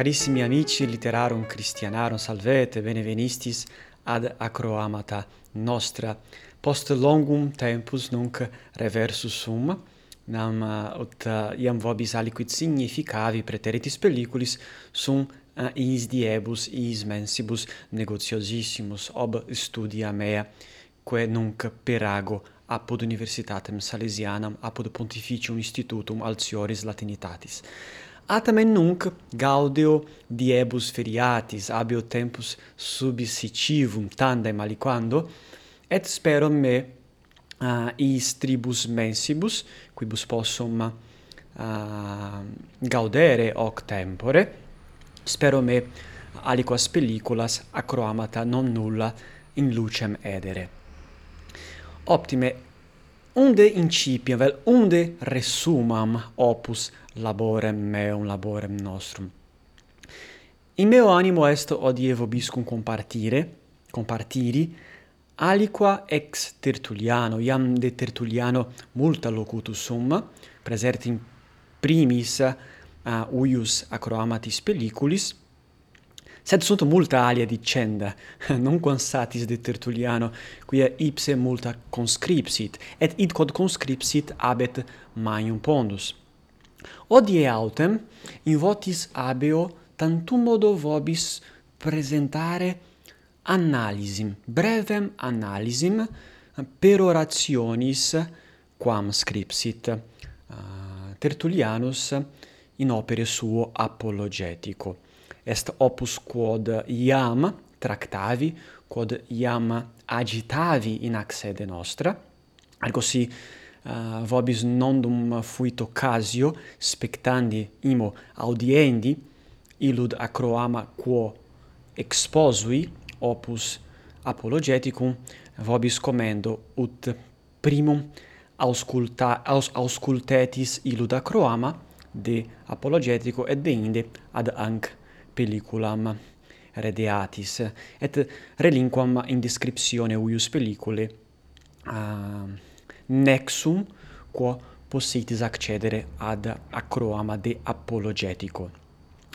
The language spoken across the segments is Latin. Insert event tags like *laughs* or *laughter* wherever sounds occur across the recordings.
Carissimi amici literarum Christianarum salvete benevenistis ad acroamata nostra. Post longum tempus nunc reversus sum nam uh, ut uh, iam vobis aliquid significavi preteritis pelliculis sum uh, is diebus is mensibus negotiosissimus ob studia mea quae nunc perago apud universitatem salesianam apud pontificium institutum altioris latinitatis. Atamen nunc gaudeo diebus feriatis habeo tempus subsitivum tandem aliquando et spero me uh, is tribus mensibus quibus possum uh, gaudere hoc tempore spero me aliquas pelliculas acroamata non nulla in lucem edere. Optime unde incipiam vel unde resumam opus laborem meum, laborem nostrum. In meo animo est odie vobiscum compartire, compartiri, aliqua ex Tertulliano, iam de Tertulliano multa locutus sum, presert in primis uh, uius acroamatis pelliculis, sed sunt multa alia dicenda, *laughs* non consatis de Tertulliano, quia ipse multa conscripsit, et id quod conscripsit abet manium pondus. Odie autem in votis abeo tantum modo vobis presentare analisim, brevem analisim per orationis quam scripsit uh, Tertullianus in opere suo apologetico. Est opus quod iam tractavi, quod iam agitavi in ac sede nostra, ergo si uh, vobis nondum fuit occasio spectandi imo audiendi illud acroama quo exposui opus apologeticum vobis commendo ut primum ausculta aus, auscultetis illud acroama de apologetico et deinde ad anc pelliculam redeatis et relinquam in descriptione huius pellicule. Uh, nexum quo possitis accedere ad acroama de apologetico.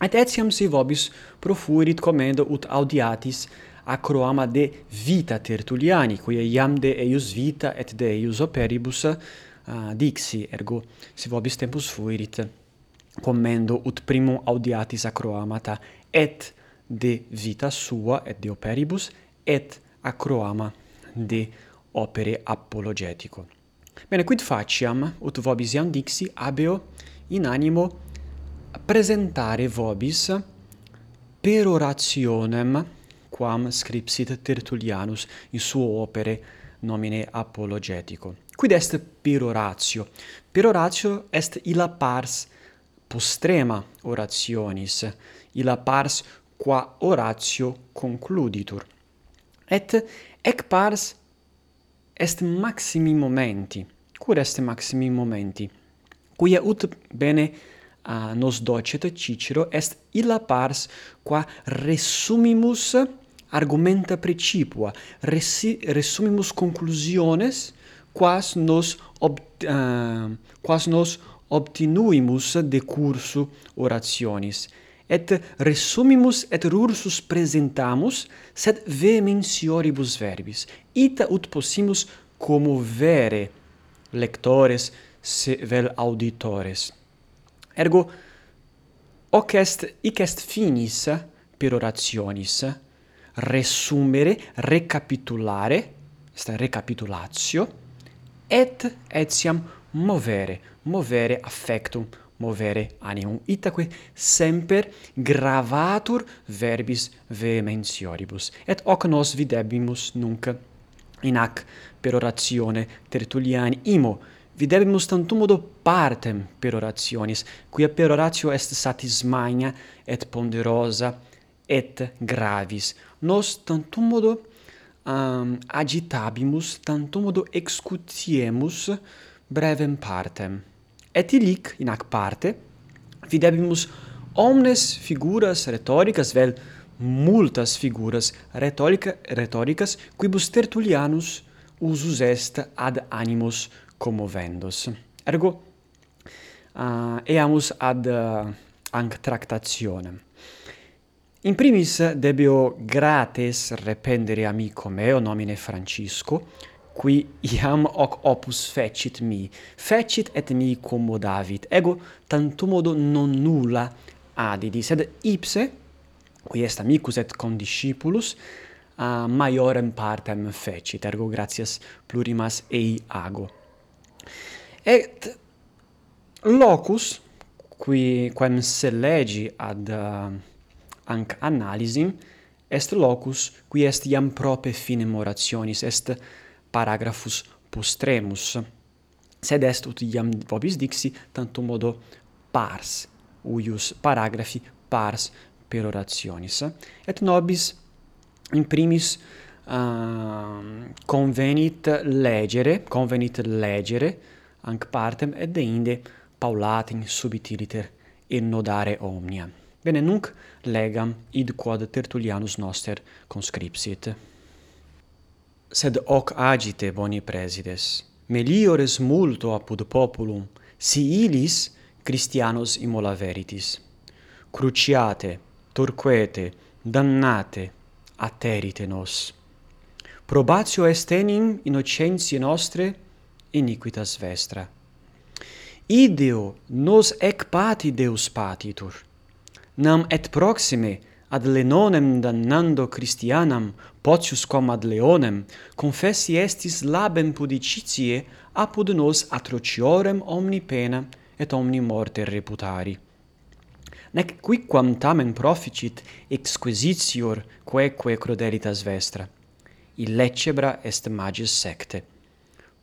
Et etiam si vobis profuerit comendo ut audiatis acroama de vita tertuliani, quia iam de eius vita et de eius operibus uh, dixi, ergo si vobis tempus fuerit commendo ut primum audiatis acroamata et de vita sua et de operibus et acroama de opere apologetico. Bene, quid faciam, ut vobis iam dixi, abeo in animo presentare vobis per orationem quam scripsit Tertullianus in suo opere nomine apologetico. Quid est per oratio? Per oratio est illa pars postrema orationis, illa pars qua oratio concluditur. Et ec pars est maximi momenti. Cur est maximi momenti? Quia ut bene a nos docet Cicero est illa pars qua resumimus argumenta principua, resi, resumimus conclusiones quas nos ob, uh, quas nos obtinuimus de cursu orationis et resumimus et rursus presentamus, sed vehementioribus verbis. Ita ut possimus como vere lectores se vel auditores. Ergo hoc est hic est finis per orationis resumere, recapitulare, est recapitulatio et etiam movere, movere affectum movere animum. Itaque semper gravatur verbis vehementioribus. Et hoc nos videbimus nunc in hac per oratione imo videbimus tantum partem per orationis, quia per oratio est satismania et ponderosa et gravis. Nos tantum modo um, agitabimus, tantum modo excutiemus brevem partem. Et illic, in ac parte, videbimus omnes figuras rhetoricas, vel multas figuras rhetorica, rhetoricas, quibus Tertullianus usus est ad animos commovendos. Ergo, uh, eamus ad uh, anc tractationem. In primis debeo grates rependere amico meo nomine Francisco, qui iam hoc opus fecit mi, fecit et mi commodavit, ego tantumodo non nulla adidi, sed ipse, qui est amicus et condiscipulus, a maiorem partem fecit, ergo gratias plurimas ei ago. Et locus, qui quem se legi ad uh, anc analisim, est locus qui est iam prope finem orationis, est paragraphus postremus. Sed est ut iam vobis dixi tantum modo pars uius paragraphi pars per orationis et nobis in primis uh, convenit legere convenit legere anc partem et deinde paulatim subitiliter innodare omnia. Bene nunc legam id quod Tertullianus noster conscripsit sed hoc agite boni presides. Meliores multo apud populum, si ilis Christianos imola veritis. Cruciate, torquete, dannate, aterite nos. Probatio est enim innocentiae nostre iniquitas vestra. Ideo nos ec pati Deus patitur, nam et proxime ad lenonem dannando Christianam potius quam ad leonem confessi estis labem pudicitie apud nos atrociorem omni pena et omni morte reputari. Nec quicquam tamen proficit exquisitior queque crodelitas vestra. Illecebra est magis secte.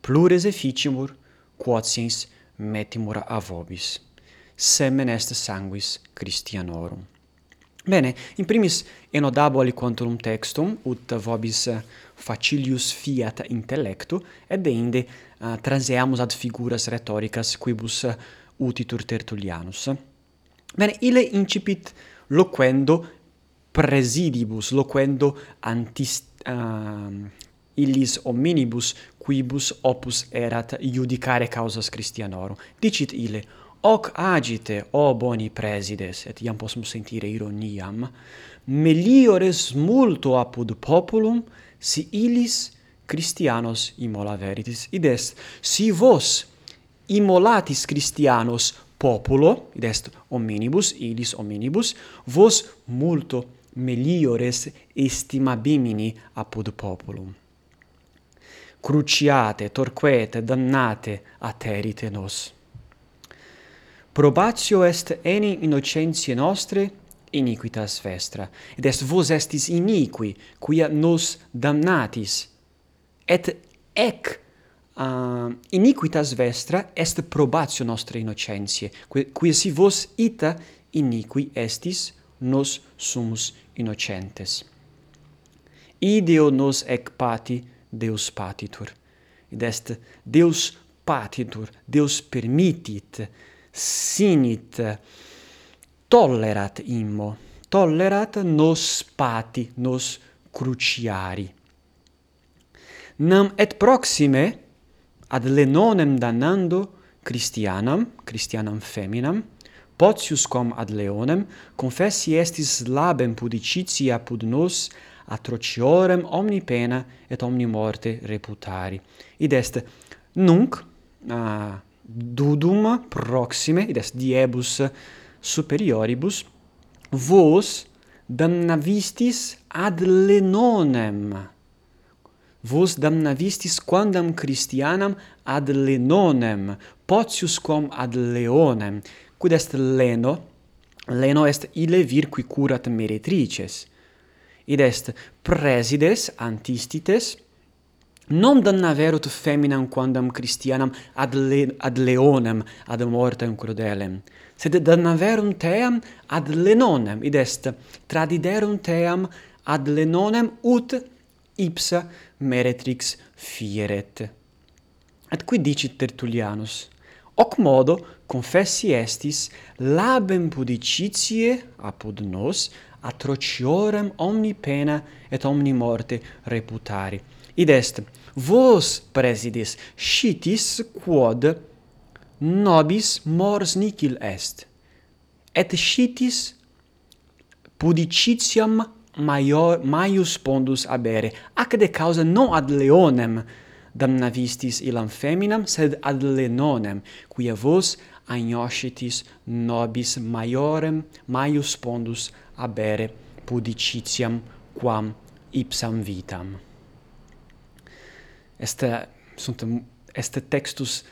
Plures efficimur quotiens metimur a vobis semen est sanguis Christianorum. Bene, in primis enodabo aliquantum textum, ut vobis eh, facilius fiat intellectu, et deinde uh, eh, transeamus ad figuras rhetoricas quibus eh, utitur Tertullianus. Bene, ile incipit loquendo presidibus, loquendo antis, uh, ehm, illis hominibus quibus opus erat iudicare causas Christianorum. Dicit ile, Hoc agite, o boni presides, et iam possum sentire ironiam, meliores multo apud populum, si illis Christianos immola veritis. Id est, si vos immolatis Christianos populo, id est hominibus, illis hominibus, vos multo meliores estimabimini apud populum. Cruciate, torquete, damnate, aterite nos. Probatio est eni innocentiae nostre iniquitas vestra, ed est vos estis iniqui, quia nos damnatis. Et ec uh, iniquitas vestra est probatio nostre innocentiae, quia si vos ita iniqui estis, nos sumus innocentes. Ideo nos ec pati Deus patitur, id est Deus patitur, Deus permitit, sinit tollerat immo tollerat nos pati nos cruciari nam et proxime ad lenonem damnando Christianam, Christianam feminam, potius quam ad leonem, confessi estis labem pudicitia apud nos atrociorem omni pena et omni morte reputari. Id est nunc, a dudum proxime, id est diebus superioribus, vos damnavistis ad lenonem. Vos damnavistis quandam Christianam ad lenonem, potiusquam ad leonem, quid est leno, leno est ille vir qui curat meretrices, id est presides antistites, non dannaverut feminam quandam Christianam ad, le, ad leonem ad mortem crudelem, sed dannaverum team ad lenonem, id est, tradiderum team ad lenonem ut ipsa meretrix fieret. Et qui dicit Tertullianus, hoc modo confessi estis labem pudicitie apud nos atrociorem omni pena et omni morte reputari. Id est vos presidis scitis quod nobis mors nicil est et scitis pudicitiam maior maius pondus habere ac de causa non ad leonem damnavistis illam feminam sed ad lenonem quia vos agnoscitis nobis maiorem maius pondus habere pudicitiam quam ipsam vitam est sunt est textus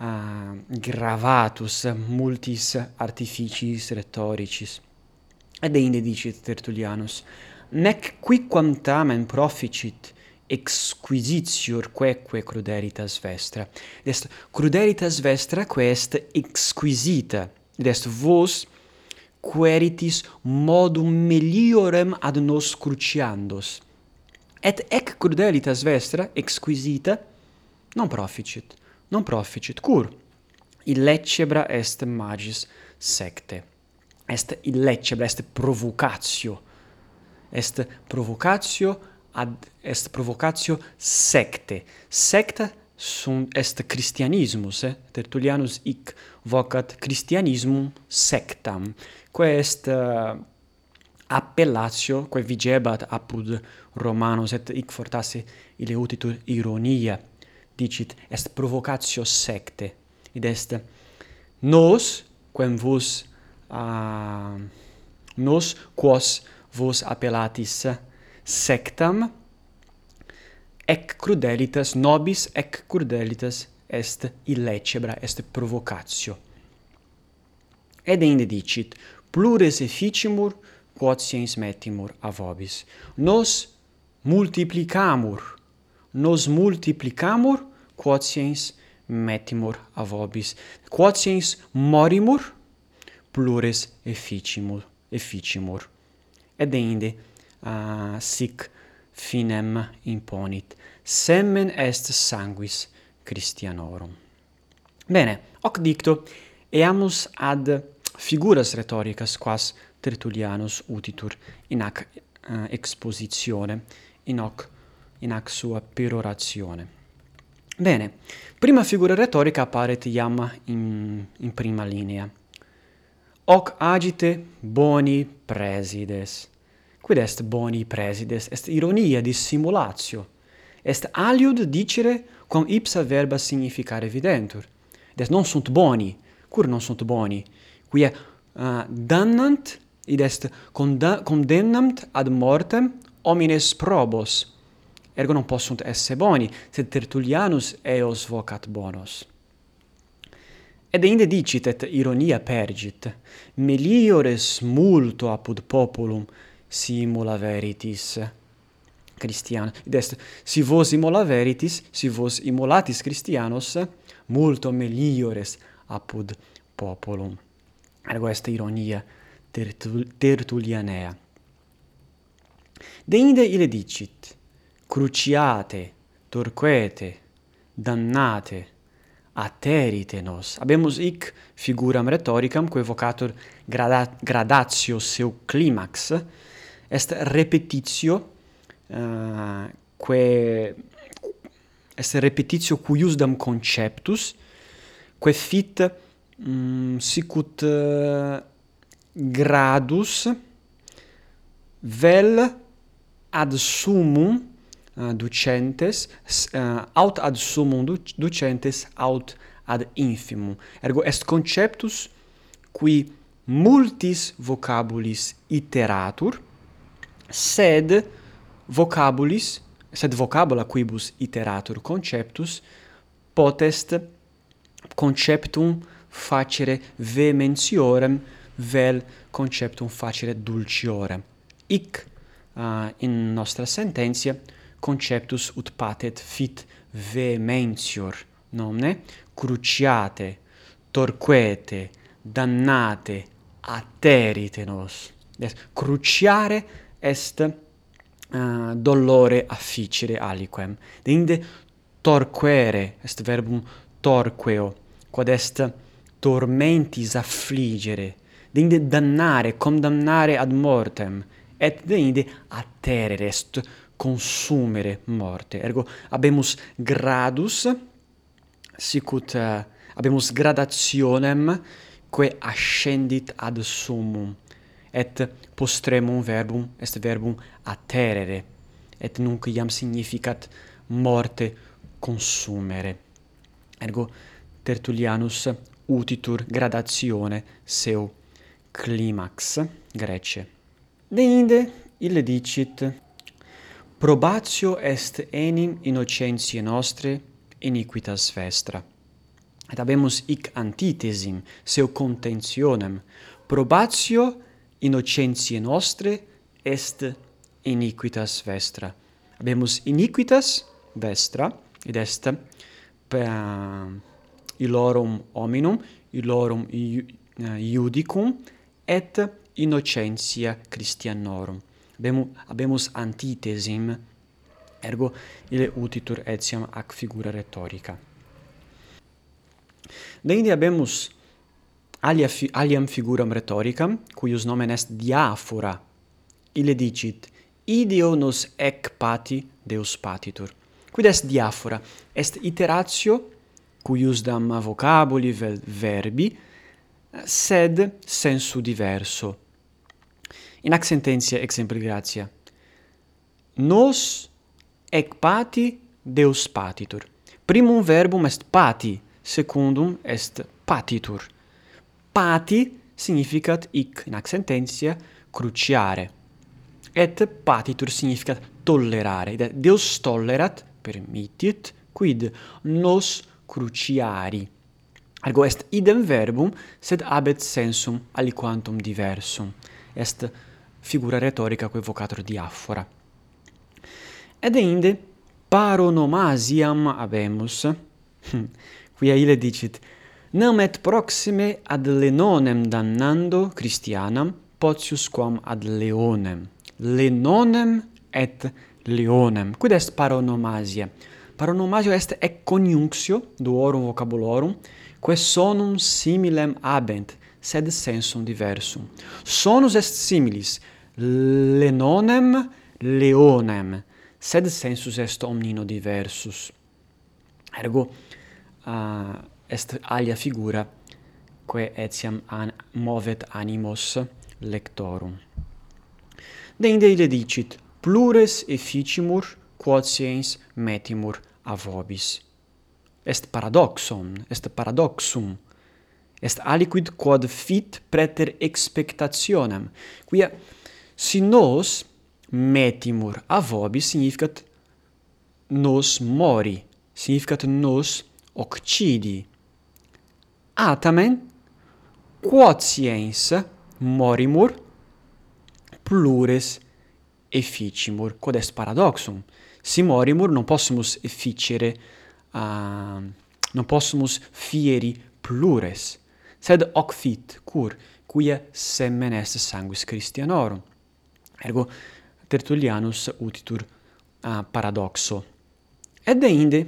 uh, gravatus multis artificiis rhetoricis et inde dicit Tertullianus nec quicquam tamen proficit exquisitior queque crudelitas vestra. Est crudelitas vestra quae est exquisita. Est vos queritis modum meliorem ad nos cruciandos et ec crudelitas vestra exquisita non proficit non proficit cur? Illecebra est magis secte. Est illecebra est provocatio. Est provocatio ad est provocatio secte. Secta sunt est christianismus eh? tertullianus hic vocat christianismum sectam. Quae est uh, appellatio quae vigebat apud Romanos et hic fortasse ille utitur ironia dicit est provocatio secte id est nos quem vos uh, nos quos vos appellatis sectam ec crudelitas nobis ec crudelitas est illecebra est provocatio. Ed inde dicit plures efficimur quod sciens metimur a vobis. Nos multiplicamur, nos multiplicamur quod sciens metimur a vobis. Quod morimur, plures efficimur. efficimur. Ed ende uh, sic finem imponit. Semen est sanguis Christianorum. Bene, hoc dicto, eamus ad figuras rhetoricas quas Tertullianus utitur in hac uh, eh, expositione, in hoc, in hac sua perorazione. Bene, prima figura retorica apparet iam in, in prima linea. Hoc agite boni presides. Quid est boni presides? Est ironia, dissimulatio. Est aliud dicere quam ipsa verba significare evidentur. Des non sunt boni, cur non sunt boni, quia uh, dannant id est condemnant ad mortem homines probos ergo non possunt esse boni sed Tertullianus eos vocat bonos Ed inde dicit et ironia pergit, meliores multo apud populum simula veritis. Christian, id est, si vos imola veritis, si vos immolatis Christianos, multo meliores apud populum. Ergo est ironia tertul Tertullianea. Deinde ile dicit, cruciate, torquete, dannate, aterite nos. Habemus hic figuram rhetoricam, quae vocator grada gradatio seu climax, est repetitio, uh, quae est repetitio cuiusdam conceptus, quae fit mm, sicut uh, gradus vel ad sumum uh, eh, ducentes uh, aut ad sumum ducentes aut ad infimum. Ergo est conceptus qui multis vocabulis iteratur sed vocabulis sed vocabula quibus iteratur conceptus potest conceptum facere vehementiorem vel conceptum facere dulciore. Ic uh, in nostra sententia conceptus ut patet fit vehementior nomne cruciate torquete dannate aterite nos. Des, cruciare est uh, dolore afficere aliquem. Inde torquere est verbum torqueo quod est tormentis affligere deinde dannare, condannare ad mortem, et deinde atterere est consumere morte. Ergo habemus gradus sicut uh, habemus gradationem quae ascendit ad summum et postremum verbum est verbum atterere et nunc iam significat morte consumere ergo Tertullianus utitur gradatione seu climax grece. Deinde ille dicit probatio est enim innocentiae nostre iniquitas vestra. Et habemus hic antitesim seu contentionem probatio innocentiae nostre est iniquitas vestra. Habemus iniquitas vestra id est per um, illorum hominum illorum eh, iudicum et innocentia Christianorum. Bemu, habemus antitesim, ergo ile utitur etiam ac figura retorica. Deinde habemus alia fi, aliam figuram rhetoricam, cuius nomen est diaphora, ile dicit, ideo nos ec pati Deus patitur. Quid est diaphora? Est iteratio, cuius dam vocabuli vel verbi, sed sensu diverso. In ac sententia exempli gratia. Nos ec pati Deus patitur. Primum verbum est pati, secundum est patitur. Pati significat hic in ac sententia cruciare. Et patitur significat tollerare. Deus tollerat, permittit, quid nos cruciari. Ergo est idem verbum, sed habet sensum aliquantum diversum. Est figura rhetorica quae vocator diaphora. Ed inde paronomasiam habemus, hm, quia ile dicit, nam et proxime ad lenonem dannando Christianam, potius quam ad leonem. Lenonem et leonem. Quid est paronomasia? Paronomasio est ec coniunctio duorum vocabulorum, quae sonum similem habent, sed sensum diversum. Sonus est similis, lenonem leonem, sed sensus est omnino diversus. Ergo, uh, est alia figura, quae etiam an movet animos lectorum. Deinde ile dicit, plures efficimur, quod metimur a vobis est paradoxon, est paradoxum, est aliquid quod fit preter expectationem, quia si nos metimur a vobis significat nos mori, significat nos occidi. Atamen, quotiens morimur plures efficimur, quod est paradoxum. Si morimur non possumus efficere uh, non possumus fieri plures sed hoc fit cur quia semen est sanguis Christianorum. Ergo Tertullianus utitur uh, paradoxo. Et deinde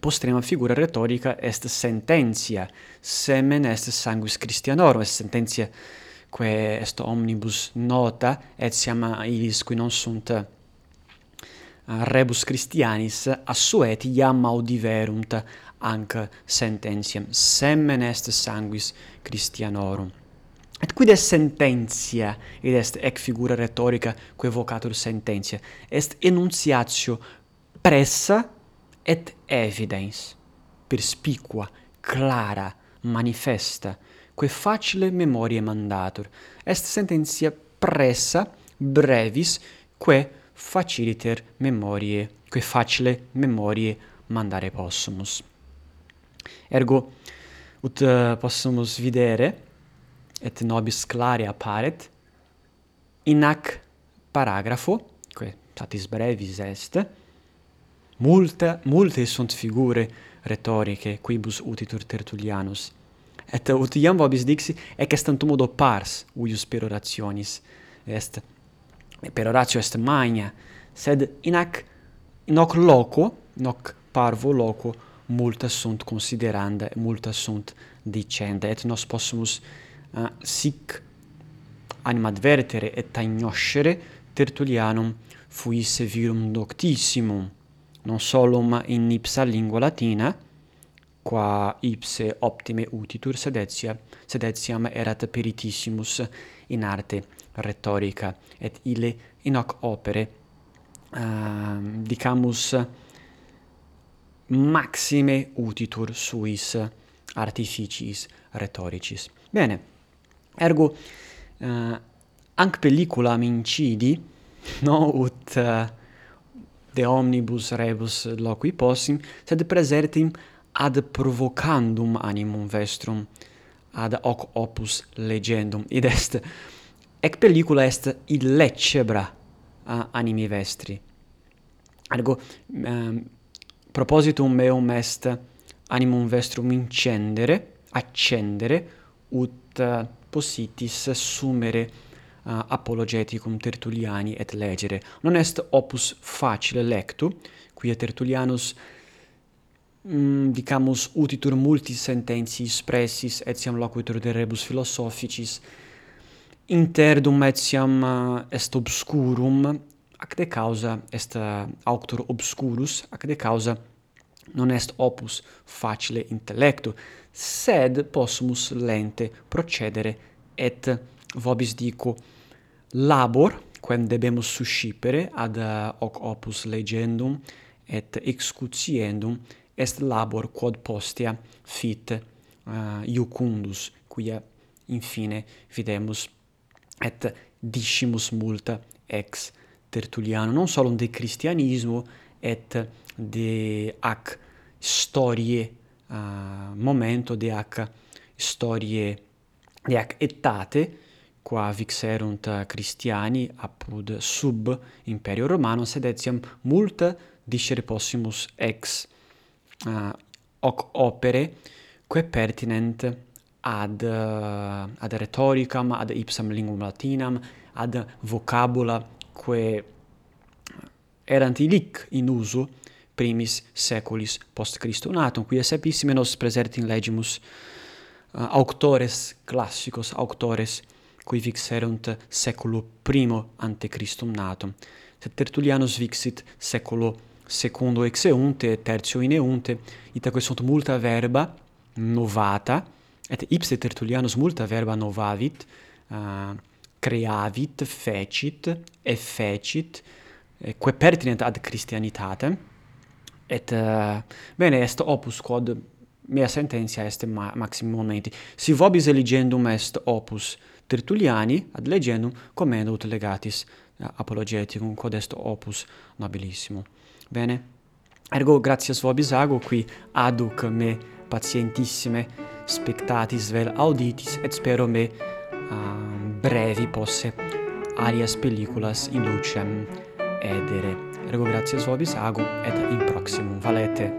postrema figura retorica est sententia semen est sanguis Christianorum est sententia quae est omnibus nota et siam ilis qui non sunt rebus Christianis assuet iam audiverunt anc sententiam semen est sanguis Christianorum. Et quid est sententia, id est ec figura rhetorica quae vocatur sententia, est enunciatio pressa et evidens, perspicua, clara, manifesta, quae facile memoriae mandatur. Est sententia pressa, brevis, quae faciliter memorie, quae facile memorie mandare possumus. Ergo, ut uh, possumus videre, et nobis clare apparet, in ac paragrafo, quae satis brevis est, multa, multe sunt figure retoricae quibus utitur Tertullianus, et ut iam vobis dixi, ec est antumodo pars uius perorationis est per Horatio est magna, sed in hac in hoc loco, in hoc parvo loco multas sunt consideranda, multas sunt dicenda et nos possumus uh, sic animadvertere et agnoscere Tertullianum fuisse virum doctissimum non solum in ipsa lingua latina qua ipse optime utitur sed etiam sed etiam erat peritissimus in arte retorica et ille in hoc opere uh, dicamus maxime utitur suis artificiis rhetoricis bene ergo uh, anc pellicula incidi *laughs* no ut uh, de omnibus rebus loqui possim sed presertim ad provocandum animum vestrum ad hoc opus legendum. Id est Ec pellicula est illecebra a animi vestri. Ergo um, ehm, propositum meum est animum vestrum incendere, accendere, ut uh, possitis sumere eh, uh, apologeticum Tertulliani et legere. Non est opus facile lectu, quia Tertullianus mm, dicamus utitur multis sententiis pressis etiam loquitur de rebus philosophicis interdum etiam eh, est obscurum ac de causa est eh, auctor obscurus ac de causa non est opus facile intellectu sed possumus lente procedere et vobis dico labor quem debemus suscipere ad eh, hoc opus legendum et excutiendum est labor quod postea fit uh, iucundus quia infine videmus et discimus multa ex Tertulliano, non solum de Christianismo et de ac storie uh, momento de ac storie de ac etate, qua vixerunt Christiani apud sub imperio romano sed etiam multa discere possimus ex uh, hoc opere quae pertinent ad, ad rhetoricam, ad ipsam linguam latinam, ad vocabula quae erant illic in uso primis seculis post Christum natum, qui sapissime epissime nos presertim legimus uh, auctores classicos, auctores qui vixerunt seculo primo ante Christum natum. Sed Tertullianus vixit seculo secundo exeunte, tertio ineunte, itaque sunt multa verba novata, et ipse Tertullianus multa verba novavit, uh, creavit, fecit, effecit, quae pertinent ad Christianitatem, et uh, bene est opus quod mea sententia est ma maximum momenti. Si vobis eligendum est opus Tertulliani, ad legendum commendo ut legatis uh, apologeticum, quod est opus nobilissimo. Bene? Ergo gratias vobis ago qui aduc me patientissime spectatis vel auditis et spero me uh, brevi posse alias pelliculas in lucem edere. Ergo gratias vobis agum et in proximum valete.